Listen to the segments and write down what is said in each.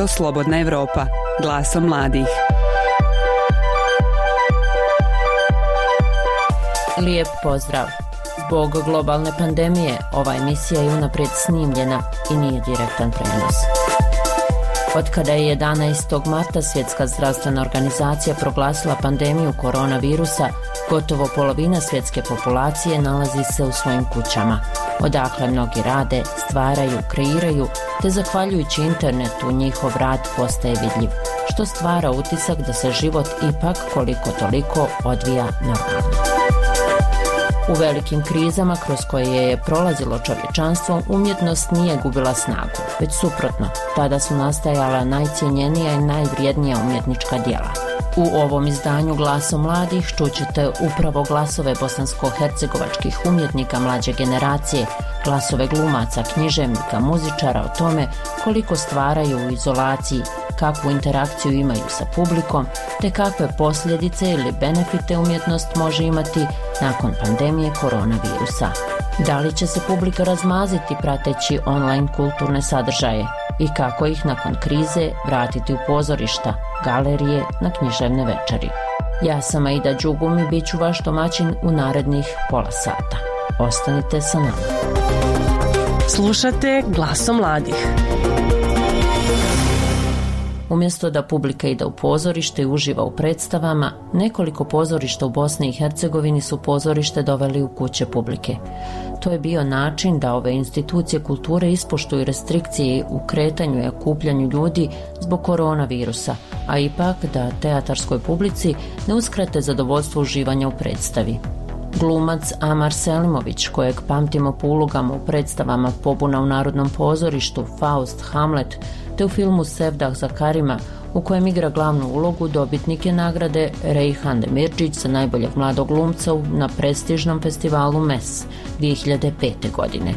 Radio Slobodna Europa, glasom mladih. Lijep pozdrav. Zbog globalne pandemije ova emisija je unaprijed snimljena i nije direktan prenos. Od kada je 11. marta Svjetska zdravstvena organizacija proglasila pandemiju koronavirusa, gotovo polovina svjetske populacije nalazi se u svojim kućama. Odakle mnogi rade, stvaraju, kreiraju, te zahvaljujući internetu njihov rad postaje vidljiv, što stvara utisak da se život ipak koliko toliko odvija normalno. U velikim krizama kroz koje je prolazilo čovječanstvo, umjetnost nije gubila snagu, već suprotno, tada su nastajala najcijenjenija i najvrijednija umjetnička djela. U ovom izdanju Glaso mladih čućete upravo glasove bosansko-hercegovačkih umjetnika mlađe generacije, glasove glumaca, književnika, muzičara o tome koliko stvaraju u izolaciji, kakvu interakciju imaju sa publikom, te kakve posljedice ili benefite umjetnost može imati nakon pandemije koronavirusa. Da li će se publika razmaziti prateći online kulturne sadržaje i kako ih nakon krize vratiti u pozorišta, galerije, na književne večeri. Ja sam Aida Đugum i bit ću vaš domaćin u narednih pola sata. Ostanite sa nama. Slušate glasom mladih. Umjesto da publika ide u pozorište i uživa u predstavama, nekoliko pozorišta u Bosni i Hercegovini su pozorište doveli u kuće publike. To je bio način da ove institucije kulture ispoštuju restrikcije u kretanju i okupljanju ljudi zbog koronavirusa, a ipak da teatarskoj publici ne uskrate zadovoljstvo uživanja u predstavi. Glumac Amar Selimović, kojeg pamtimo po ulogama u predstavama Pobuna u Narodnom pozorištu, Faust, Hamlet, te u filmu Sevdah za Karima, u kojem igra glavnu ulogu dobitnik je nagrade Rejhan Demirčić za najboljeg mladog glumca na prestižnom festivalu MES 2005. godine.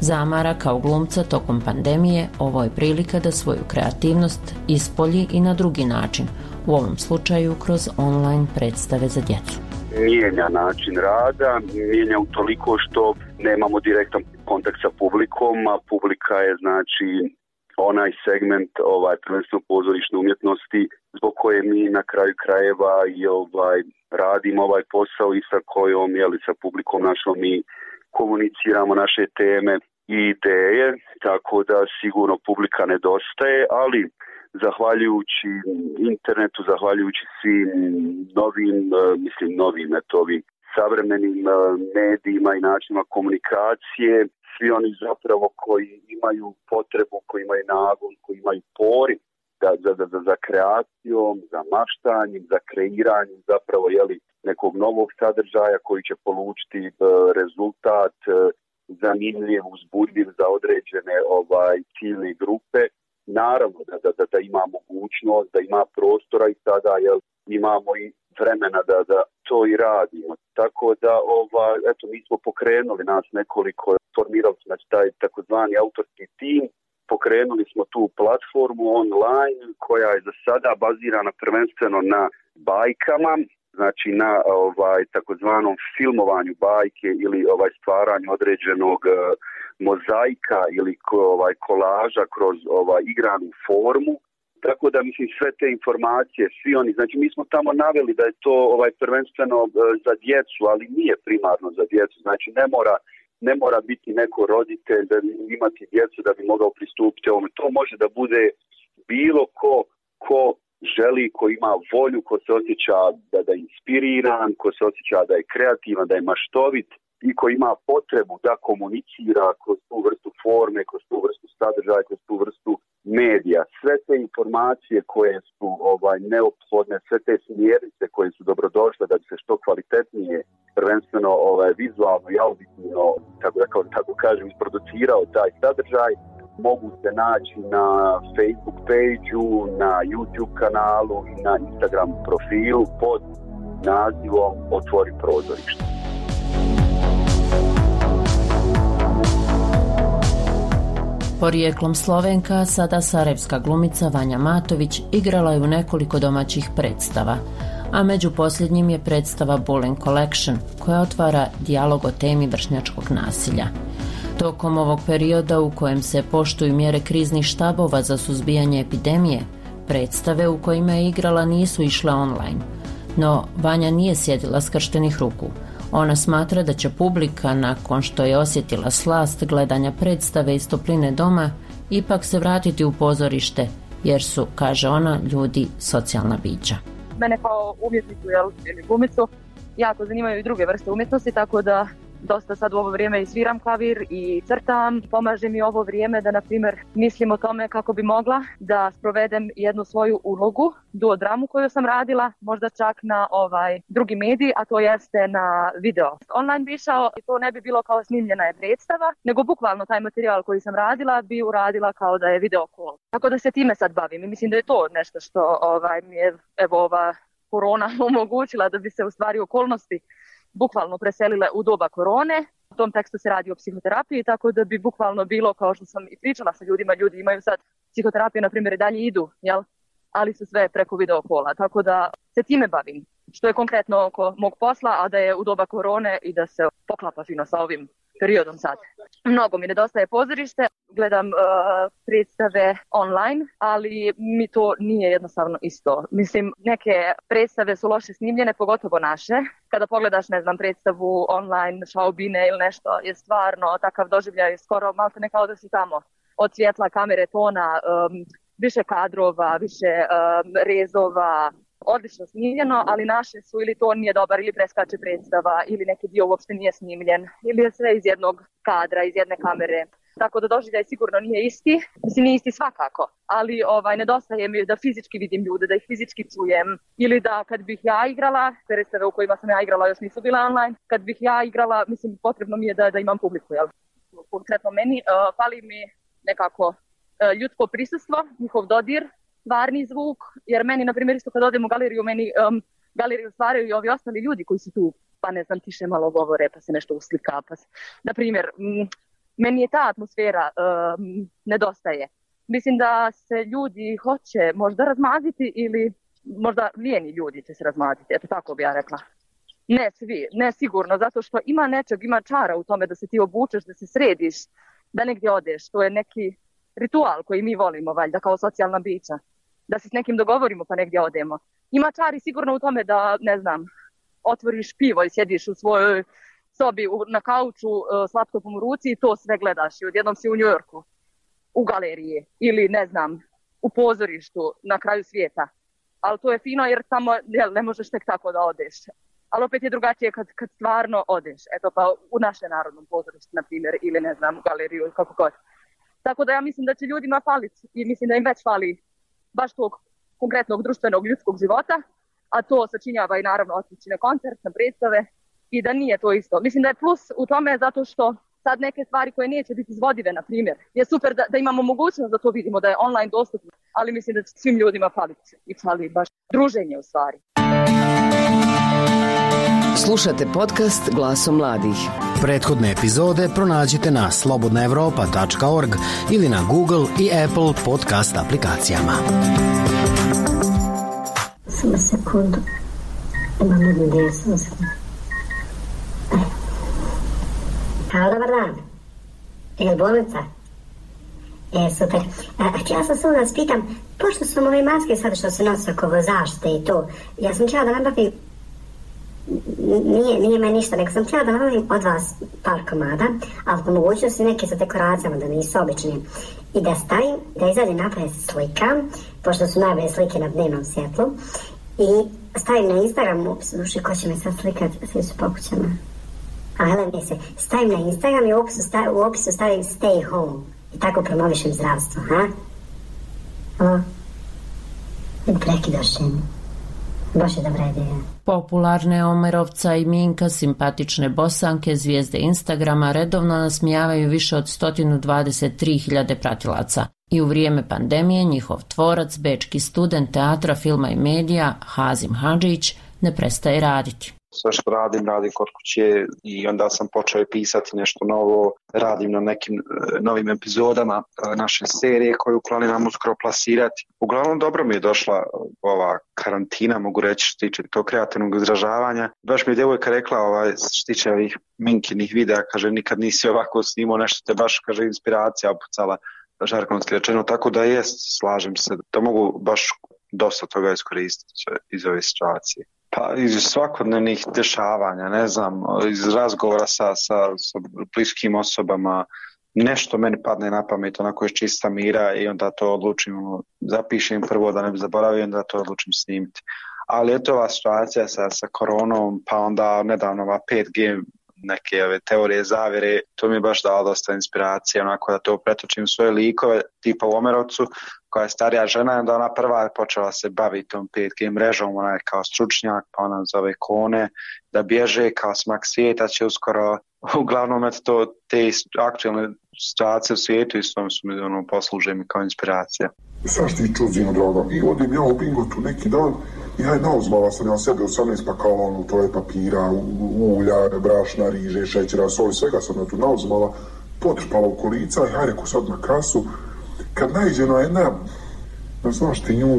Zamara kao glumca tokom pandemije ovo je prilika da svoju kreativnost ispolji i na drugi način, u ovom slučaju kroz online predstave za djecu mijenja način rada, mijenja u toliko što nemamo direktan kontakt sa publikom, a publika je znači onaj segment ovaj prvenstveno pozorišne umjetnosti zbog koje mi na kraju krajeva i ovaj radimo ovaj posao i sa kojom je li sa publikom našom mi komuniciramo naše teme i ideje, tako da sigurno publika nedostaje, ali zahvaljujući internetu, zahvaljujući svim novim, e, mislim novim etovim savremenim e, medijima i načinima komunikacije, svi oni zapravo koji imaju potrebu, koji imaju nagon, koji imaju pori da, za, za, za kreacijom, za maštanjem, za kreiranjem zapravo jeli, nekog novog sadržaja koji će polučiti e, rezultat zanimljiv, uzbudljiv za određene ovaj ciljne grupe. Naravno da, da, da, ima mogućnost, da ima prostora i sada jel, imamo i vremena da, da to i radimo. Tako da, ova, eto, mi smo pokrenuli nas nekoliko, formirali smo znači, taj takozvani autorski tim, pokrenuli smo tu platformu online koja je za sada bazirana prvenstveno na bajkama, znači na ovaj takozvanom filmovanju bajke ili ovaj stvaranju određenog mozaika ili ovaj kolaža kroz ovaj igranu formu. Tako da mislim sve te informacije, svi oni, znači mi smo tamo naveli da je to ovaj prvenstveno e, za djecu, ali nije primarno za djecu. Znači ne mora ne mora biti neko roditelj da imati djecu da bi mogao pristupiti ovome. To može da bude bilo ko ko želi, ko ima volju, ko se osjeća da, da je inspiriran, ko se osjeća da je kreativan, da je maštovit i ko ima potrebu da komunicira kroz tu vrstu forme, kroz tu vrstu sadržaja, kroz tu vrstu medija. Sve te informacije koje su ovaj neophodne, sve te smjernice koje su dobrodošle da bi se što kvalitetnije, prvenstveno ovaj, vizualno i auditivno, tako, da, tako kažem, isproducirao taj sadržaj, mogu se naći na Facebook page na YouTube kanalu i na Instagram profilu pod nazivom Otvori prozorište. Porijeklom Slovenka, sada sarajevska glumica Vanja Matović igrala je u nekoliko domaćih predstava, a među posljednjim je predstava Bullen Collection, koja otvara dijalog o temi vršnjačkog nasilja. Tokom ovog perioda u kojem se poštuju mjere kriznih štabova za suzbijanje epidemije, predstave u kojima je igrala nisu išle online. No, Vanja nije sjedila skrštenih ruku. Ona smatra da će publika, nakon što je osjetila slast gledanja predstave iz topline doma, ipak se vratiti u pozorište, jer su, kaže ona, ljudi socijalna bića. Mene kao umjetniku ili glumicu jako zanimaju i druge vrste umjetnosti, tako da dosta sad u ovo vrijeme i sviram klavir i crtam. Pomaže mi ovo vrijeme da, na primjer, mislim o tome kako bi mogla da sprovedem jednu svoju ulogu, duodramu koju sam radila, možda čak na ovaj drugi medij, a to jeste na video. Online bi išao i to ne bi bilo kao snimljena je predstava, nego bukvalno taj materijal koji sam radila bi uradila kao da je video call. Tako da se time sad bavim i mislim da je to nešto što ovaj, mi je evo ova korona omogućila da bi se u stvari okolnosti bukvalno preselile u doba korone. U tom tekstu se radi o psihoterapiji, tako da bi bukvalno bilo, kao što sam i pričala sa ljudima, ljudi imaju sad psihoterapiju, na primjer, i dalje idu, jel? ali su sve preko video kola, tako da se time bavim, što je konkretno oko mog posla, a da je u doba korone i da se poklapa fino sa ovim periodom sad. Mnogo mi nedostaje pozorište, gledam uh, predstave online, ali mi to nije jednostavno isto. Mislim, neke predstave su loše snimljene, pogotovo naše. Kada pogledaš, ne znam, predstavu online, šaubine ili nešto, je stvarno takav doživljaj skoro malo ne kao da si tamo. Od svjetla, kamere, tona, um, više kadrova, više um, rezova, odlično snimljeno, ali naše su ili to nije dobar ili preskače predstava ili neki dio uopšte nije snimljen ili je sve iz jednog kadra, iz jedne kamere. Tako da doživljaj sigurno nije isti, mislim nije isti svakako, ali ovaj, nedostaje mi da fizički vidim ljude, da ih fizički čujem ili da kad bih ja igrala, predstave u kojima sam ja igrala još nisu bile online, kad bih ja igrala, mislim potrebno mi je da, da imam publiku, jel? Konkretno meni, uh, fali mi nekako uh, ljudsko prisustvo, njihov dodir, stvarni zvuk, jer meni, na primjer, isto kad odem u galeriju, meni um, galeriju stvaraju i ovi ostali ljudi koji su tu, pa ne znam, tiše malo govore, pa se nešto uslika, pa se... Na primjer, meni je ta atmosfera um, nedostaje. Mislim da se ljudi hoće možda razmaziti ili možda lijeni ljudi će se razmaziti, eto tako bi ja rekla. Ne svi, ne sigurno, zato što ima nečeg, ima čara u tome da se ti obučeš, da se središ, da negdje odeš. To je neki ritual koji mi volimo, valjda, kao socijalna bića da se s nekim dogovorimo pa negdje odemo. Ima čari sigurno u tome da, ne znam, otvoriš pivo i sjediš u svojoj sobi u, na kauču uh, s laptopom u ruci i to sve gledaš i odjednom si u Njujorku, u galeriji ili ne znam, u pozorištu na kraju svijeta. Ali to je fino jer tamo jel, ne možeš tek tako da odeš. Ali opet je drugačije kad, kad stvarno odeš. Eto pa u naše narodnom pozorištu, na primjer, ili ne znam, u galeriju ili kako god. Tako da ja mislim da će ljudima faliti i mislim da im već fali baš tog konkretnog društvenog ljudskog života, a to sačinjava i naravno otići koncert, na predstave i da nije to isto. Mislim da je plus u tome zato što sad neke stvari koje neće biti izvodive, na primjer, je super da, da imamo mogućnost da to vidimo, da je online dostupno, ali mislim da će svim ljudima faliti i fali baš druženje u stvari. Slušate podcast Glasom mladih. Prethodne epizode pronađite na slobodnaevropa.org ili na Google i Apple podcast aplikacijama. Samo sekundu. Imam jednu desnu Halo, dobar dan. Je bolnica? E, super. A, htjela sam samo da vas pitam, pošto su ove maske sad što se nose oko zaštite i to, ja sam htjela da nabavim nije, nije me ništa, nego sam htjela da nabavim od vas par komada, ali po mogućnosti neke sa dekoracijama, da nisu obični. I da stavim, da izađe napred slika, pošto su najbolje slike na dnevnom svjetlu, i stavim na Instagram, ups, duši, ko će me sad slikat, svi su po kućama. A ne se, stavim na Instagram i u opisu, stavim, u opisu stavim stay home. I tako promovišem zdravstvo, ha? Halo? Prekidaš Baš je dobra ideja. Popularne Omerovca i Minka, simpatične bosanke, zvijezde Instagrama redovno nasmijavaju više od 123.000 pratilaca. I u vrijeme pandemije njihov tvorac, bečki student teatra, filma i medija, Hazim Hadžić, ne prestaje raditi. Sve što radim, radim kod kuće i onda sam počeo pisati nešto novo, radim na nekim e, novim epizodama e, naše serije koju planiram uskoro plasirati. Uglavnom dobro mi je došla ova karantina, mogu reći što tiče tog kreativnog izražavanja. Baš mi je djevojka rekla ovaj, što tiče ovih minkinih videa, kaže nikad nisi ovako snimao nešto, te baš kaže inspiracija opucala žarkonski rečeno, tako da jest, slažem se, da mogu baš dosta toga iskoristiti iz ove situacije. Pa iz svakodnevnih dešavanja, ne znam, iz razgovora sa, sa, sa bliskim osobama, nešto meni padne na pamet, onako je čista mira i onda to odlučim, ono, zapišem prvo da ne bi zaboravio, onda to odlučim snimiti. Ali je to ova situacija sa, sa koronom, pa onda nedavno ova 5G neke ove teorije zavere, to mi je baš dalo dosta inspiracije, onako da to pretočim svoje likove, tipa u Omerovcu, koja je starija žena, onda ona prva počela se baviti tom 5G mrežom, ona je kao stručnjak, pa ona zove kone, da bježe kao smak svijeta će uskoro, uglavnom eto to, te aktualne situacije u svijetu isto su mi ono, posluže mi kao inspiracija. Sad ti čuzino, drago, i odim ja u bingotu neki dan, i haj nauzmala sam ja sebi 18 pakala ono, to je papira, ulja, brašna, riže, šećera, soli, svega sam ja tu nauzmala, potrpala u kolica haj reku sad na kasu, kad najde na jedna, ne znaš ti nju,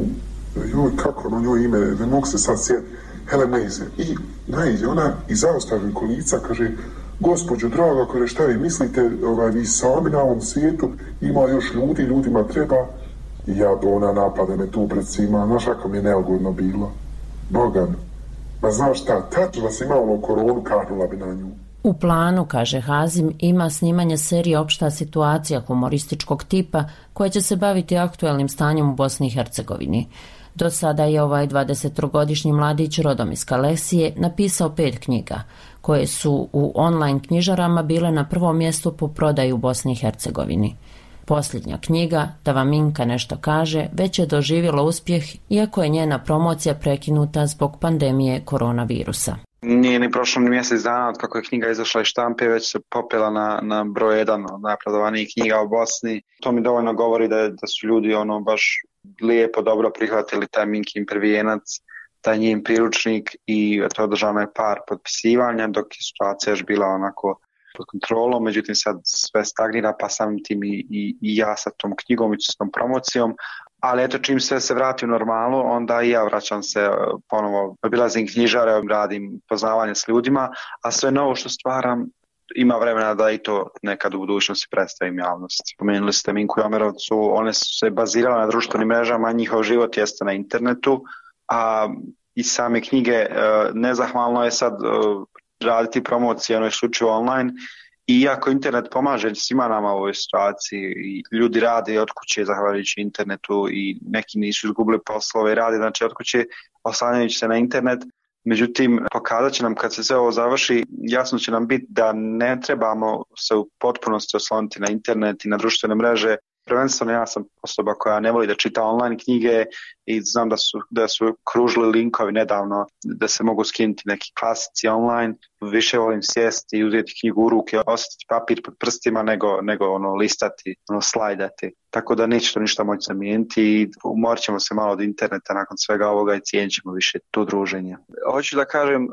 joj, kako ono njoj ime, ne mogu se sad sjeti, Helen Meize. I najde ona i zaustavi kolica, kaže, gospođo draga, kaže, šta vi mislite, ovaj, vi sami na ovom svijetu, ima još ljudi, ljudima treba, i ona napade me tu pred svima, znaš kako mi je neugodno bilo. Bogan, ma znaš šta, tačno da sam imala koronu, kahnula bi na nju. U planu, kaže Hazim, ima snimanje serije Opšta situacija humorističkog tipa koja će se baviti aktualnim stanjem u Bosni i Hercegovini. Do sada je ovaj 23-godišnji mladić rodom iz Kalesije napisao pet knjiga, koje su u online knjižarama bile na prvom mjestu po prodaju u Bosni i Hercegovini. Posljednja knjiga, da vam Inka nešto kaže, već je doživjela uspjeh, iako je njena promocija prekinuta zbog pandemije koronavirusa. Nije ni prošlo ni mjesec dana od kako je knjiga izašla iz štampe, već se popela na, na broj jedan od najprodovanijih knjiga u Bosni. To mi dovoljno govori da, da su ljudi ono baš lijepo, dobro prihvatili taj Minkin prvijenac, taj njen priručnik i to održano je par potpisivanja, dok je situacija još bila onako pod kontrolom, međutim sad sve stagnira pa samim tim i, i, i ja sa tom knjigom i s tom promocijom, ali eto čim sve se vrati u normalu, onda i ja vraćam se e, ponovo, obilazim knjižare, radim poznavanje s ljudima, a sve novo što stvaram ima vremena da i to nekad u budućnosti predstavim javnosti. Spomenuli ste Minku i Omerovcu, one su se bazirale na društvenim mrežama, njihov život jeste na internetu, a i same knjige e, nezahvalno je sad e, raditi promocije ono isključivo online. I iako internet pomaže svima nama u ovoj situaciji ljudi rade od kuće zahvaljujući internetu i neki nisu izgubili poslove i rade znači od kuće oslanjajući se na internet. Međutim, pokazat će nam kad se sve ovo završi, jasno će nam biti da ne trebamo se u potpunosti osloniti na internet i na društvene mreže, prvenstveno ja sam osoba koja ne voli da čita online knjige i znam da su, da su kružili linkovi nedavno da se mogu skinuti neki klasici online. Više volim sjesti i uzeti knjigu u ruke, osjetiti papir pod prstima nego, nego ono listati, ono slajdati. Tako da neće to ništa moći zamijeniti i umorit ćemo se malo od interneta nakon svega ovoga i cijenit ćemo više tu druženje. Hoću da kažem,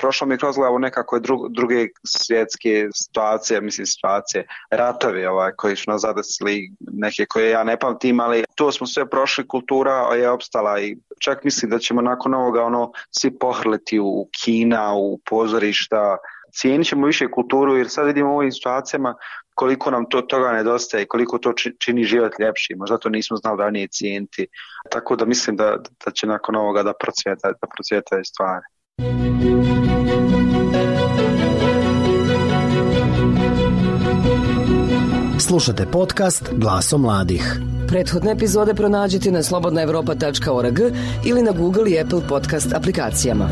prošlo mi kroz glavu nekako druge svjetske situacije, mislim situacije, ratovi ovaj, koji su nas zadesili, neke koje ja ne pamtim, ali to smo sve prošli, kultura je opstala i čak mislim da ćemo nakon ovoga ono svi pohrliti u kina, u pozorišta, cijenit ćemo više kulturu jer sad vidimo u ovim situacijama koliko nam to toga nedostaje, koliko to čini život ljepši, možda to nismo znali ranije cijeniti. Tako da mislim da, da će nakon ovoga da procvjeta, da procvjetaju stvari. Slušate podcast Glaso mladih. Prethodne epizode pronađite na slobodnaevropa.org ili na Google i Apple podcast aplikacijama.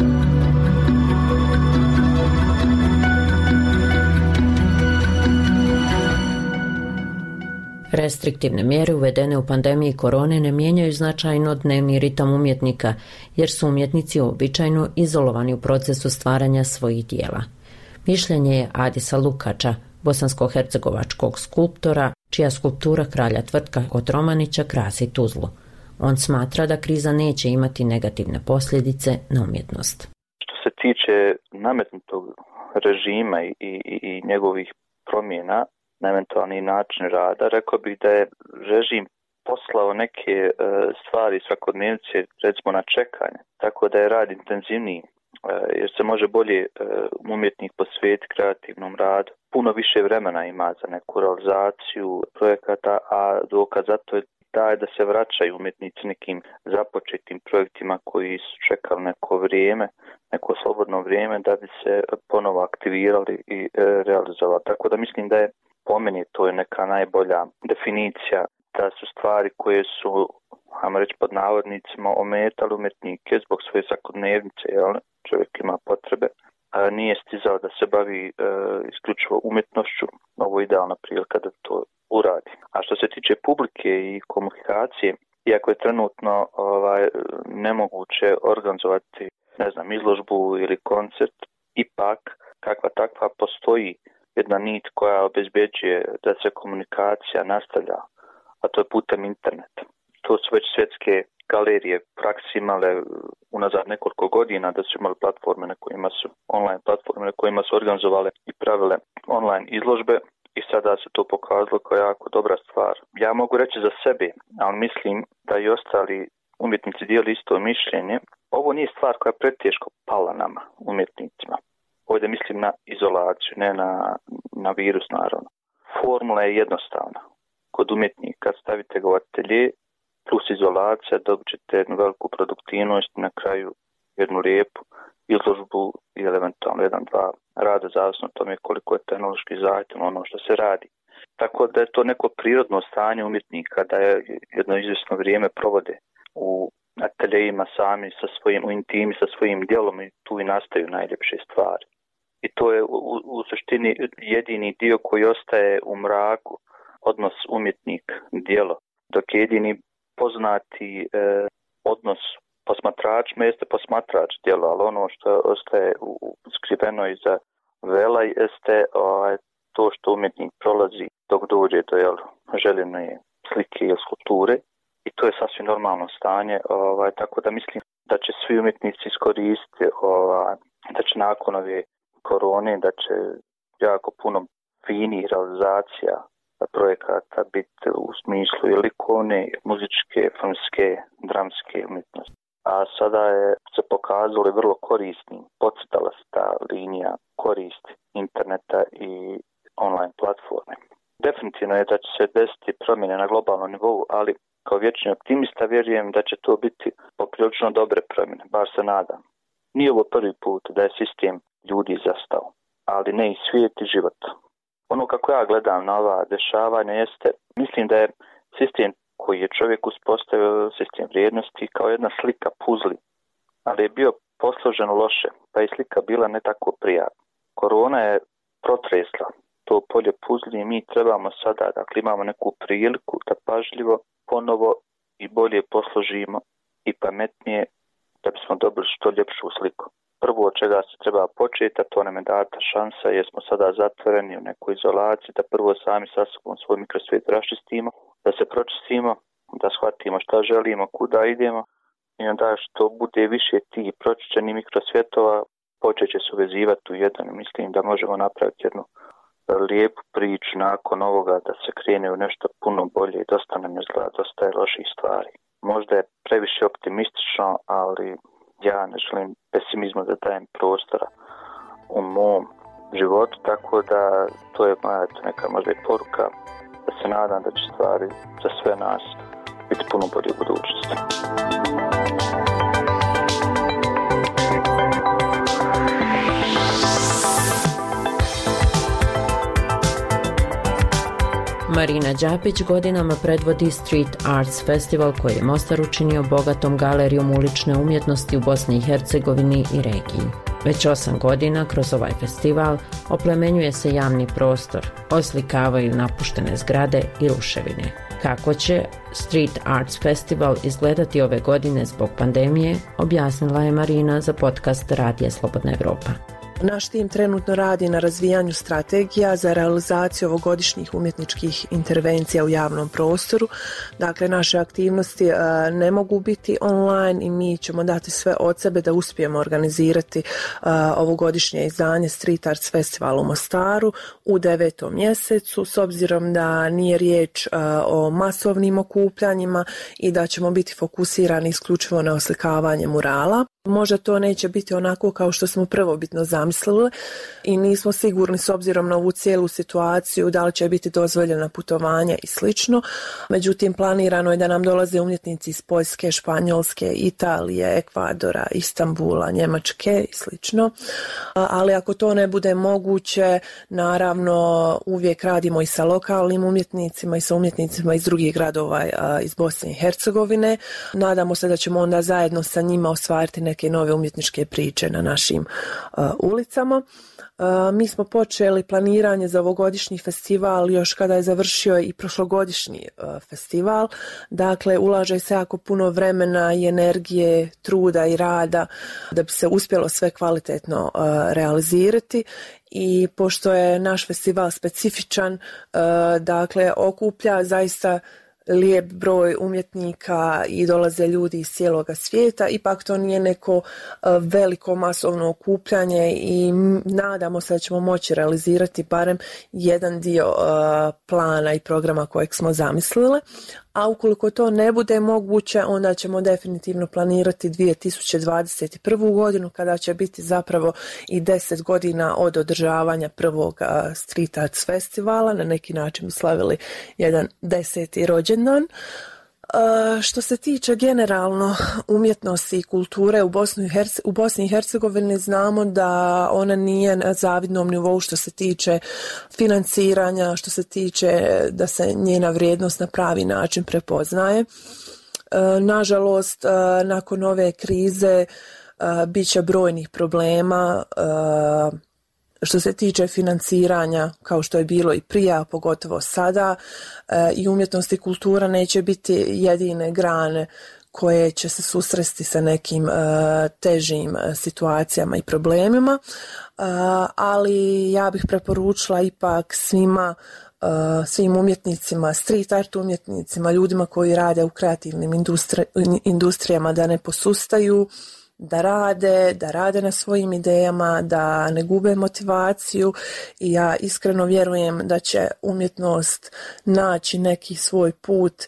Restriktivne mjere uvedene u pandemiji korone ne mijenjaju značajno dnevni ritam umjetnika, jer su umjetnici običajno izolovani u procesu stvaranja svojih dijela. Mišljenje je Adisa Lukača, bosansko-hercegovačkog skulptora, čija skulptura kralja tvrtka od Romanića krasi Tuzlu. On smatra da kriza neće imati negativne posljedice na umjetnost. Što se tiče nametnutog režima i, i, i njegovih promjena na eventualni način rada, rekao bih da je režim poslao neke e, stvari svakodnevnice recimo na čekanje, tako da je rad intenzivniji e, jer se može bolje e, umjetnik posvetiti kreativnom radu. Puno više vremena ima za neku realizaciju projekata, a dokaz za to je taj da se vraćaju umjetnici nekim započetim projektima koji su čekali neko vrijeme, neko slobodno vrijeme da bi se ponovo aktivirali i realizovali. Tako da mislim da je po meni to je neka najbolja definicija da su stvari koje su, ajmo reći pod navodnicima, ometali umetnike zbog svoje svakodnevnice, jel? čovjek ima potrebe, a nije stizao da se bavi e, isključivo umjetnošću, ovo je idealna prilika da to uradi. A što se tiče publike i komunikacije, iako je trenutno ovaj, nemoguće organizovati ne znam, izložbu ili koncert, ipak kakva takva postoji jedna nit koja obezbeđuje da se komunikacija nastavlja a to je putem interneta. To su već svjetske galerije praksi imale unazad nekoliko godina da su imali platforme na kojima su online platforme na kojima su organizovale i pravile online izložbe i sada se to pokazalo kao jako dobra stvar. Ja mogu reći za sebe, ali mislim da i ostali umjetnici dijeli isto mišljenje. Ovo nije stvar koja je preteško pala nama, umjetnicima. Ovdje mislim na izolaciju, ne na, na virus naravno. Formula je jednostavna kod umjetnika, stavite ga u atelje, plus izolacija, dobit ćete jednu veliku produktivnost na kraju jednu lijepu izložbu ili eventualno jedan, dva rada, zavisno tome koliko je tehnološki zahtjev ono što se radi. Tako da je to neko prirodno stanje umjetnika da je jedno izvjesno vrijeme provode u ateljejima sami sa svojim, u intimi sa svojim djelom i tu i nastaju najljepše stvari. I to je u, u suštini jedini dio koji ostaje u mraku odnos umjetnik djelo, dok jedini poznati e, odnos posmatrač jeste posmatrač djelo, ali ono što ostaje u, skriveno iza vela jeste ovaj, to što umjetnik prolazi dok dođe do jel, željene slike ili skulpture. I to je sasvim normalno stanje, ovaj, tako da mislim da će svi umjetnici iskoristiti, ovaj, da će nakon ove korone, da će jako puno fini realizacija projekata biti u smislu i likovne, muzičke, filmske, dramske umjetnosti. A sada je se pokazalo vrlo korisnim, podcrtala se ta linija korist interneta i online platforme. Definitivno je da će se desiti promjene na globalnom nivou, ali kao vječni optimista vjerujem da će to biti poprilično dobre promjene, bar se nadam. Nije ovo prvi put da je sistem ljudi zastao, ali ne i svijet i život. Ono kako ja gledam na ova dešavanja jeste, mislim da je sistem koji je čovjek uspostavio, sistem vrijednosti, kao jedna slika puzli, ali je bio posložen loše, pa je slika bila ne tako prijatna. Korona je protresla to polje puzli i mi trebamo sada, dakle imamo neku priliku da pažljivo ponovo i bolje posložimo i pametnije da bismo dobili što ljepšu sliku prvo od čega se treba početi, a to nam je data šansa jer smo sada zatvoreni u nekoj izolaciji, da prvo sami sa sobom svoj mikrosvijet raščistimo, da se pročistimo, da shvatimo šta želimo, kuda idemo i onda što bude više tih pročišćenih mikrosvjetova, počet će se uvezivati u jedan. Mislim da možemo napraviti jednu lijepu priču nakon ovoga da se krene u nešto puno bolje i dosta nam je zgleda, dosta je loših stvari. Možda je previše optimistično, ali ja ne želim pesimizmu da dajem prostora u mom životu, tako da to je moja neka možda i poruka da se nadam da će stvari za sve nas biti puno bolje u budućnosti. Marina Đapić godinama predvodi Street Arts Festival koji je Mostar učinio bogatom galerijom ulične umjetnosti u Bosni i Hercegovini i regiji. Već osam godina kroz ovaj festival oplemenjuje se javni prostor, oslikavaju napuštene zgrade i ruševine. Kako će Street Arts Festival izgledati ove godine zbog pandemije, objasnila je Marina za podcast Radija Slobodna Evropa. Naš tim trenutno radi na razvijanju strategija za realizaciju ovogodišnjih umjetničkih intervencija u javnom prostoru. Dakle, naše aktivnosti e, ne mogu biti online i mi ćemo dati sve od sebe da uspijemo organizirati e, ovogodišnje izdanje Street Arts Festival u Mostaru u devetom mjesecu s obzirom da nije riječ e, o masovnim okupljanjima i da ćemo biti fokusirani isključivo na oslikavanje murala. Možda to neće biti onako kao što smo prvobitno zamislili i nismo sigurni s obzirom na ovu cijelu situaciju da li će biti dozvoljena putovanja i slično. Međutim, planirano je da nam dolaze umjetnici iz Poljske, Španjolske, Italije, Ekvadora, Istambula, Njemačke i slično. Ali ako to ne bude moguće, naravno uvijek radimo i sa lokalnim umjetnicima i sa umjetnicima iz drugih gradova iz Bosne i Hercegovine. Nadamo se da ćemo onda zajedno sa njima ostvariti neke neke nove umjetničke priče na našim ulicama. Mi smo počeli planiranje za ovogodišnji festival još kada je završio i prošlogodišnji festival. Dakle, ulaže se jako puno vremena i energije, truda i rada da bi se uspjelo sve kvalitetno realizirati i pošto je naš festival specifičan, dakle, okuplja zaista lijep broj umjetnika i dolaze ljudi iz cijeloga svijeta, ipak to nije neko e, veliko masovno okupljanje i nadamo se da ćemo moći realizirati barem jedan dio e, plana i programa kojeg smo zamislili, a ukoliko to ne bude moguće, onda ćemo definitivno planirati 2021. godinu kada će biti zapravo i 10 godina od održavanja prvog Street Arts festivala. Na neki način slavili jedan deseti rođendan. Što se tiče generalno umjetnosti i kulture u, u Bosni i Hercegovini znamo da ona nije na zavidnom nivou što se tiče financiranja, što se tiče da se njena vrijednost na pravi način prepoznaje. Nažalost, nakon ove krize bit će brojnih problema što se tiče financiranja, kao što je bilo i prije, a pogotovo sada, e, i umjetnost i kultura neće biti jedine grane koje će se susresti sa nekim e, težim e, situacijama i problemima, ali ja bih preporučila ipak svima svim umjetnicima, street art umjetnicima, ljudima koji rade u kreativnim industrijama da ne posustaju, da rade, da rade na svojim idejama, da ne gube motivaciju i ja iskreno vjerujem da će umjetnost naći neki svoj put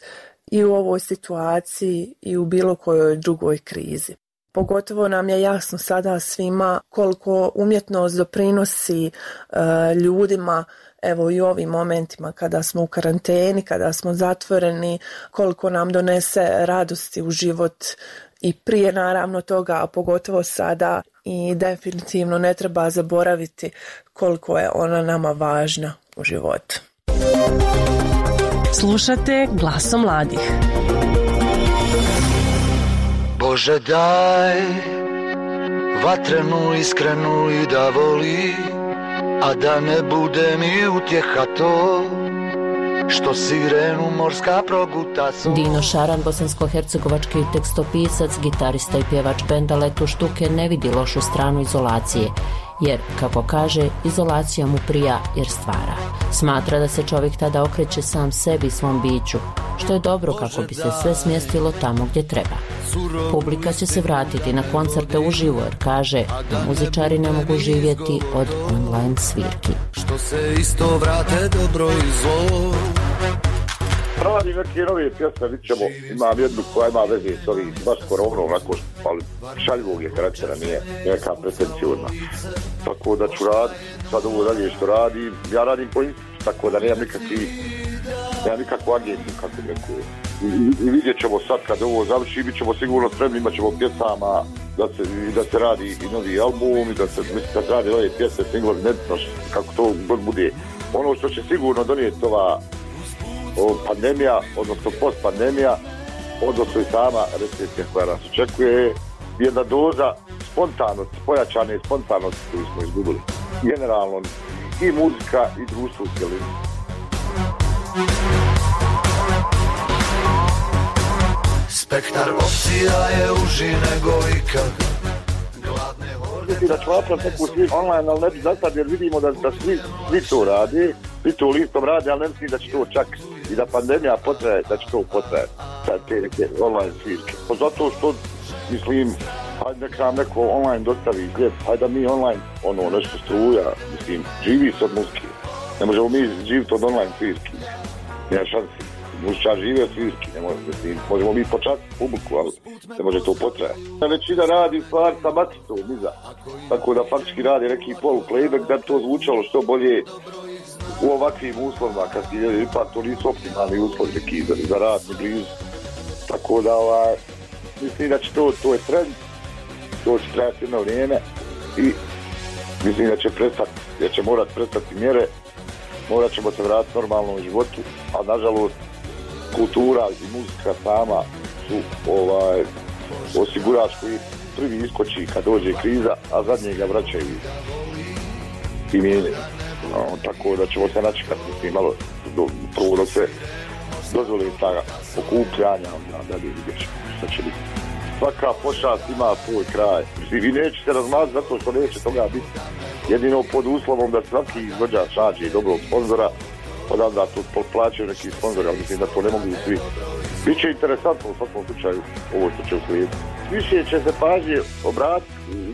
i u ovoj situaciji i u bilo kojoj drugoj krizi. Pogotovo nam je jasno sada svima koliko umjetnost doprinosi e, ljudima evo i u ovim momentima kada smo u karanteni, kada smo zatvoreni, koliko nam donese radosti u život i prije naravno toga, a pogotovo sada i definitivno ne treba zaboraviti koliko je ona nama važna u životu. Slušate glasom mladih. Bože daj vatrenu iskrenu i da voli, a da ne bude mi utjeha to što sirenu morska proguta Dino Šaran, bosansko-hercegovački tekstopisac, gitarista i pjevač benda Letu Štuke ne vidi lošu stranu izolacije, jer, kako kaže, izolacija mu prija jer stvara. Smatra da se čovjek tada okreće sam sebi i svom biću, što je dobro kako bi se sve smjestilo tamo gdje treba. Publika će se vratiti na koncerte uživo jer kaže da muzičari ne mogu živjeti od online svirki. Što se isto vrate dobro i zlo Radi neke nove pjesme, vidit ćemo, imam jednu koja ima veze s ovim, baš koronom, onako, ali šaljivog je karaktera, nije neka pretencijurna. Tako da ću raditi, sad ovo dalje što radim, ja radim po tako da nemam nikakvi, nemam nikakvu agenciju, kako bi rekao. I, I, vidjet ćemo sad kad ovo završi, bit ćemo sigurno spremni, imat ćemo pjesama, da se, da se radi i novi album, i da se, da se radi ove pjesme, singlovi, nebitno kako to god bude. Ono što će sigurno donijeti ova pandemija, odnosno post pandemija, odnosno i sama recesija koja nas očekuje, jedna doza spontanosti, pojačane spontanosti koju smo izgubili. Generalno i muzika i društvo u cjelini. Spektar opcija je uži nego ikad da ću napraviti neku sviđu online, ali ne bi za sad jer vidimo da, da svi, svi to radi, svi to listom radi, ali ne mislim da će to čak i da pandemija potraje, da će to potraje, sad te neke online svirke. Pa zato što, mislim, hajde nek nam neko online dostavi gdje, hajde da mi online, ono, nešto struja, mislim, živi se od muzike. Ne možemo mi živjeti od online svirki. Nema šansi. Muzičar žive od svirki, ne može, mislim, možemo mi počati publiku, ali ne može to potrajati. Većina radi stvar sa maticom iza, tako da faktički radi neki polu playback da bi to zvučalo što bolje u ovakvim uslovima, kad je, ipak to nisu optimalni uslovi za, za rad blizu. Tako da, ovaj, mislim da će to, to je trend, to će trajati jedno vrijeme i mislim da će prestati, da će morat prestati mjere, morat ćemo se vratiti normalnom životu, a nažalost kultura i muzika sama su ovaj, osigurač koji prvi iskoči kad dođe kriza, a zadnje ga vraćaju i mijenjaju. Tako da ćemo se načekati mislim, malo do, prvo dok se dozvoli ta okupljanja, da bi vidjet ćemo šta će biti. Svaka pošast ima svoj kraj. Mislim, vi neće se razmazati zato što neće toga biti. Jedino pod uslovom da svaki izvođač nađe dobrog sponzora, odavda tu plaćaju neki sponzori, ali mislim da to ne mogu svi. Biće interesantno u svakom slučaju ovo što će uslijediti. Više će se pažnje obratiti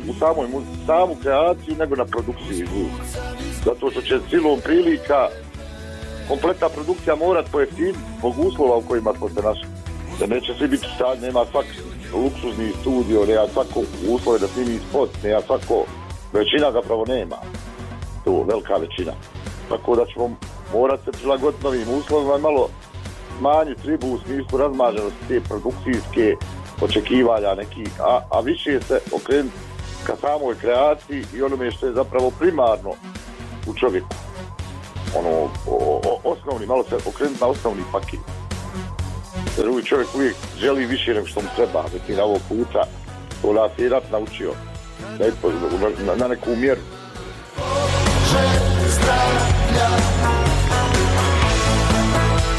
u samoj samu kreaciju nego na produkciju i zvuk. Zato što će silom prilika kompletna produkcija morat pojeftiniti zbog uslova u kojima smo se našli. Da neće svi biti stanj, nema svak luksuzni studio, nema svako uslove da snimi spot, nema svako, većina zapravo nema. To, velika većina. Tako da ćemo morat se prilagoditi novim uslovima i malo smanjiti ribu u smislu razmaženosti te produkcijske očekivanja nekih, a, a više se okrenuti ka samoj kreaciji i onome što je zapravo primarno u čovjeku. Ono, o, o, osnovni, malo se okrenuti na osnovni paket. Jer uvijek čovjek uvijek želi više nego što mu treba, mislim, na ovog puta, to nas je rat naučio, na, na neku mjeru.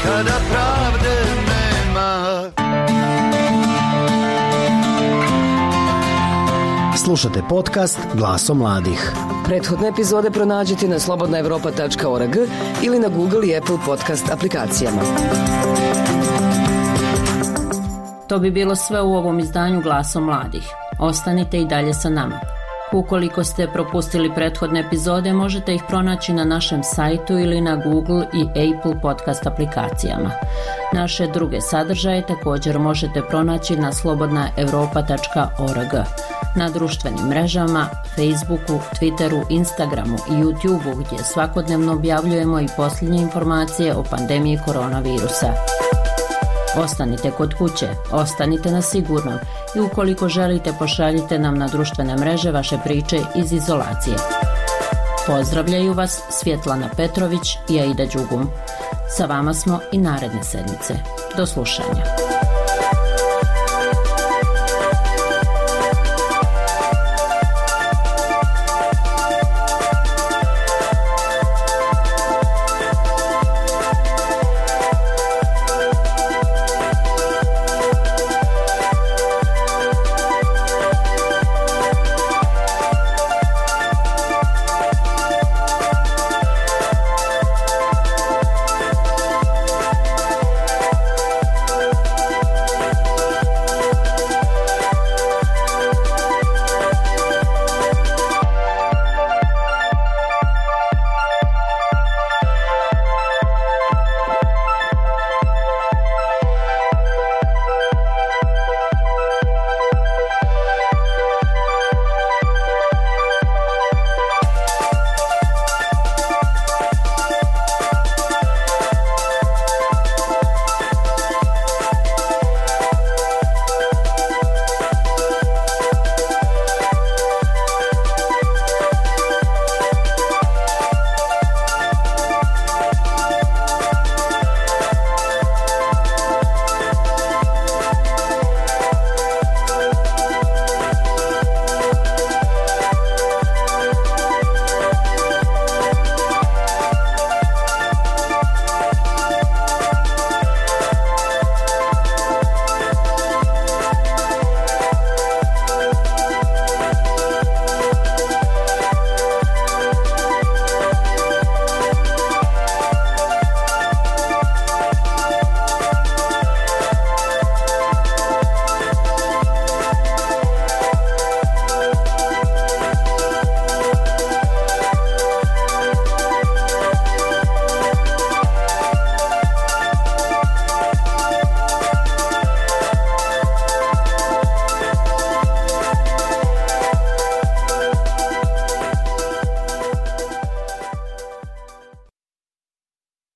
Kada pravde nema Slušate podcast Glaso mladih. Prethodne epizode pronađite na slobodnaevropa.org ili na Google i Apple podcast aplikacijama. To bi bilo sve u ovom izdanju Glaso mladih. Ostanite i dalje sa nama. Ukoliko ste propustili prethodne epizode, možete ih pronaći na našem sajtu ili na Google i Apple podcast aplikacijama. Naše druge sadržaje također možete pronaći na slobodnaevropa.org, na društvenim mrežama, Facebooku, Twitteru, Instagramu i YouTubeu gdje svakodnevno objavljujemo i posljednje informacije o pandemiji koronavirusa. Ostanite kod kuće, ostanite na sigurnom i ukoliko želite pošaljite nam na društvene mreže vaše priče iz izolacije. Pozdravljaju vas Svjetlana Petrović i Aida Đugum. Sa vama smo i naredne sedmice. Do slušanja.